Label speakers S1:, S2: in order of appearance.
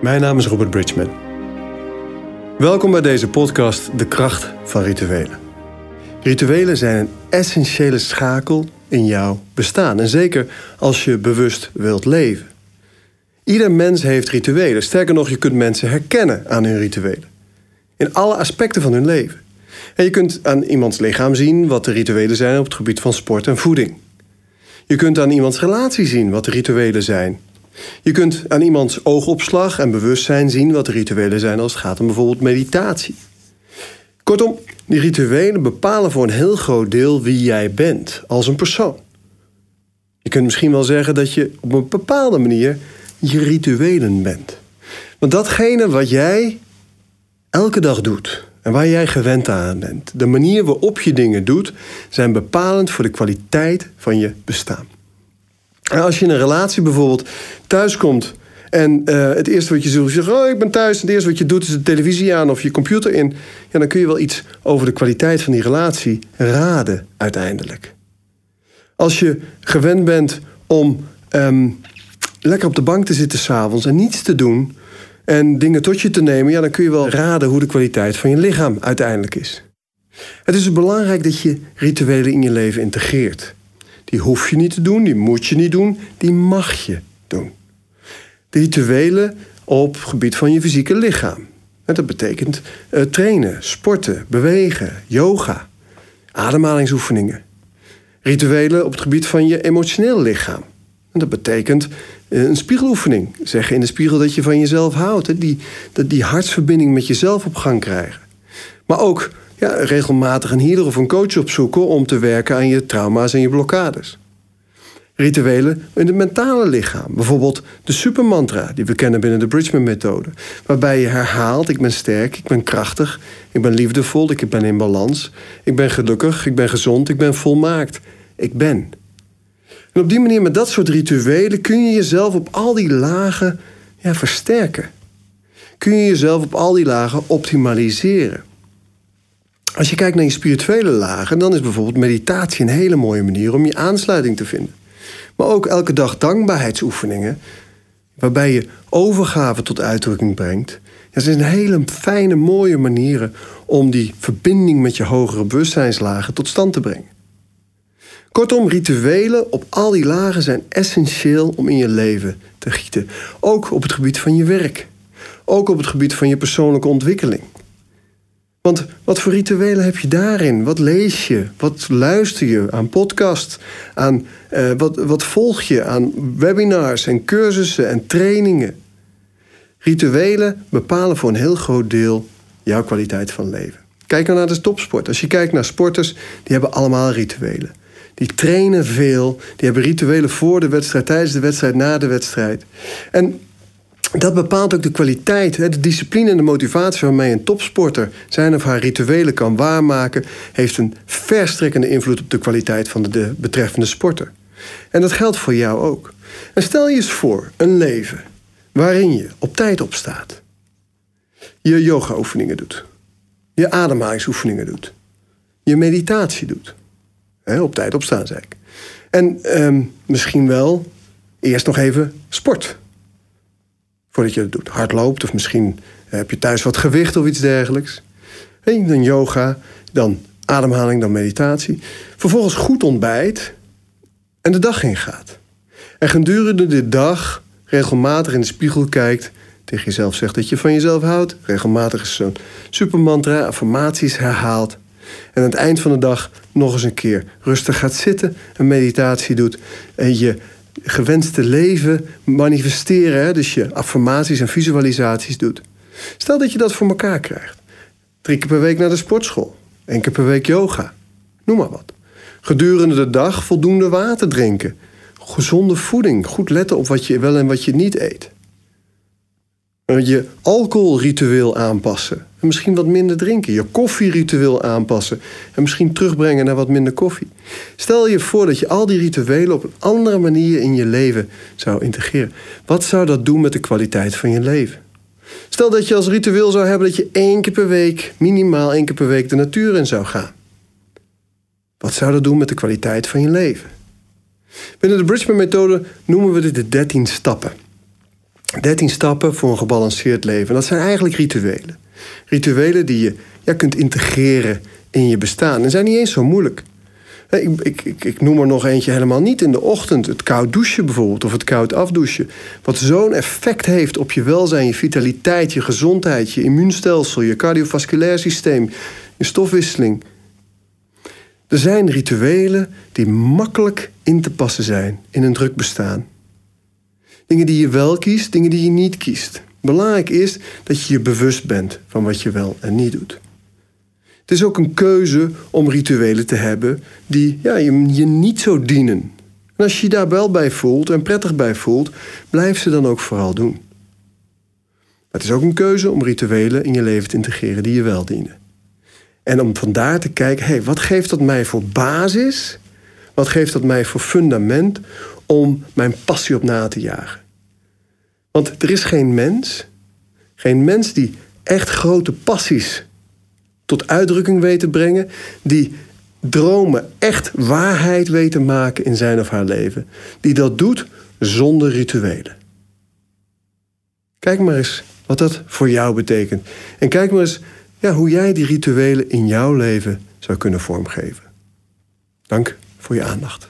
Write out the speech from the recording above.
S1: Mijn naam is Robert Bridgman. Welkom bij deze podcast De Kracht van Rituelen. Rituelen zijn een essentiële schakel in jouw bestaan. En zeker als je bewust wilt leven. Ieder mens heeft rituelen. Sterker nog, je kunt mensen herkennen aan hun rituelen. In alle aspecten van hun leven. En je kunt aan iemands lichaam zien wat de rituelen zijn op het gebied van sport en voeding. Je kunt aan iemands relatie zien wat de rituelen zijn. Je kunt aan iemands oogopslag en bewustzijn zien wat de rituelen zijn als het gaat om bijvoorbeeld meditatie. Kortom, die rituelen bepalen voor een heel groot deel wie jij bent als een persoon. Je kunt misschien wel zeggen dat je op een bepaalde manier je rituelen bent. Want datgene wat jij elke dag doet en waar jij gewend aan bent, de manier waarop je dingen doet, zijn bepalend voor de kwaliteit van je bestaan. En als je in een relatie bijvoorbeeld thuiskomt en uh, het eerste wat je zult zeggen, oh ik ben thuis, en het eerste wat je doet is de televisie aan of je computer in, ja, dan kun je wel iets over de kwaliteit van die relatie raden uiteindelijk. Als je gewend bent om um, lekker op de bank te zitten s'avonds en niets te doen en dingen tot je te nemen, ja, dan kun je wel raden hoe de kwaliteit van je lichaam uiteindelijk is. Het is dus belangrijk dat je rituelen in je leven integreert. Die hoef je niet te doen, die moet je niet doen, die mag je doen. De rituelen op het gebied van je fysieke lichaam. En dat betekent uh, trainen, sporten, bewegen, yoga, ademhalingsoefeningen. Rituelen op het gebied van je emotioneel lichaam. En dat betekent uh, een spiegeloefening. Zeggen in de spiegel dat je van jezelf houdt. Hè? Die, die hartsverbinding met jezelf op gang krijgen. Maar ook ja, regelmatig een healer of een coach opzoeken om te werken aan je trauma's en je blokkades. Rituelen in het mentale lichaam. Bijvoorbeeld de supermantra die we kennen binnen de Bridgman-methode. Waarbij je herhaalt: ik ben sterk, ik ben krachtig, ik ben liefdevol, ik ben in balans, ik ben gelukkig, ik ben gezond, ik ben volmaakt. Ik ben. En op die manier, met dat soort rituelen, kun je jezelf op al die lagen ja, versterken. Kun je jezelf op al die lagen optimaliseren. Als je kijkt naar je spirituele lagen, dan is bijvoorbeeld meditatie een hele mooie manier om je aansluiting te vinden. Maar ook elke dag dankbaarheidsoefeningen, waarbij je overgave tot uitdrukking brengt. Dat zijn hele fijne, mooie manieren om die verbinding met je hogere bewustzijnslagen tot stand te brengen. Kortom, rituelen op al die lagen zijn essentieel om in je leven te gieten. Ook op het gebied van je werk. Ook op het gebied van je persoonlijke ontwikkeling. Want wat voor rituelen heb je daarin? Wat lees je? Wat luister je aan podcast? Aan, uh, wat, wat volg je aan webinars en cursussen en trainingen? Rituelen bepalen voor een heel groot deel jouw kwaliteit van leven. Kijk dan naar de topsport. Als je kijkt naar sporters, die hebben allemaal rituelen. Die trainen veel, die hebben rituelen voor de wedstrijd, tijdens de wedstrijd, na de wedstrijd. En dat bepaalt ook de kwaliteit, de discipline en de motivatie waarmee een topsporter zijn of haar rituelen kan waarmaken, heeft een verstrekkende invloed op de kwaliteit van de betreffende sporter. En dat geldt voor jou ook. En stel je eens voor een leven waarin je op tijd opstaat, je yoga-oefeningen doet, je ademhalingsoefeningen doet, je meditatie doet. op tijd opstaan, zeg ik. En ehm, misschien wel eerst nog even sport voordat je. Hard loopt of misschien heb je thuis wat gewicht of iets dergelijks. En dan yoga, dan ademhaling, dan meditatie. Vervolgens goed ontbijt en de dag ingaat. En gedurende de dag regelmatig in de spiegel kijkt, tegen jezelf zegt dat je van jezelf houdt, regelmatig zo'n supermantra, affirmaties herhaalt. En aan het eind van de dag nog eens een keer rustig gaat zitten, een meditatie doet en je gewenste leven manifesteren. Hè? Dus je affirmaties en visualisaties doet. Stel dat je dat voor elkaar krijgt. Drie keer per week naar de sportschool. Eén keer per week yoga. Noem maar wat. Gedurende de dag voldoende water drinken. Gezonde voeding. Goed letten op wat je wel en wat je niet eet je alcoholritueel aanpassen. En misschien wat minder drinken. Je koffieritueel aanpassen. En misschien terugbrengen naar wat minder koffie. Stel je voor dat je al die rituelen op een andere manier in je leven zou integreren. Wat zou dat doen met de kwaliteit van je leven? Stel dat je als ritueel zou hebben dat je één keer per week, minimaal één keer per week, de natuur in zou gaan. Wat zou dat doen met de kwaliteit van je leven? Binnen de Bridgman-methode noemen we dit de 13 stappen. 13 stappen voor een gebalanceerd leven. En dat zijn eigenlijk rituelen. Rituelen die je ja, kunt integreren in je bestaan. En zijn niet eens zo moeilijk. Ik, ik, ik, ik, noem er nog eentje helemaal niet in de ochtend. Het koud douchen bijvoorbeeld, of het koud afdouchen. Wat zo'n effect heeft op je welzijn, je vitaliteit, je gezondheid, je immuunstelsel, je cardiovasculair systeem, je stofwisseling. Er zijn rituelen die makkelijk in te passen zijn in een druk bestaan. Dingen die je wel kiest, dingen die je niet kiest. Belangrijk is dat je je bewust bent van wat je wel en niet doet. Het is ook een keuze om rituelen te hebben die ja, je, je niet zo dienen. En als je je daar wel bij voelt en prettig bij voelt, blijf ze dan ook vooral doen. het is ook een keuze om rituelen in je leven te integreren die je wel dienen. En om vandaar te kijken, hey, wat geeft dat mij voor basis? Wat geeft dat mij voor fundament om mijn passie op na te jagen? Want er is geen mens, geen mens die echt grote passies tot uitdrukking weet te brengen, die dromen echt waarheid weet te maken in zijn of haar leven, die dat doet zonder rituelen. Kijk maar eens wat dat voor jou betekent. En kijk maar eens ja, hoe jij die rituelen in jouw leven zou kunnen vormgeven. Dank voor je aandacht.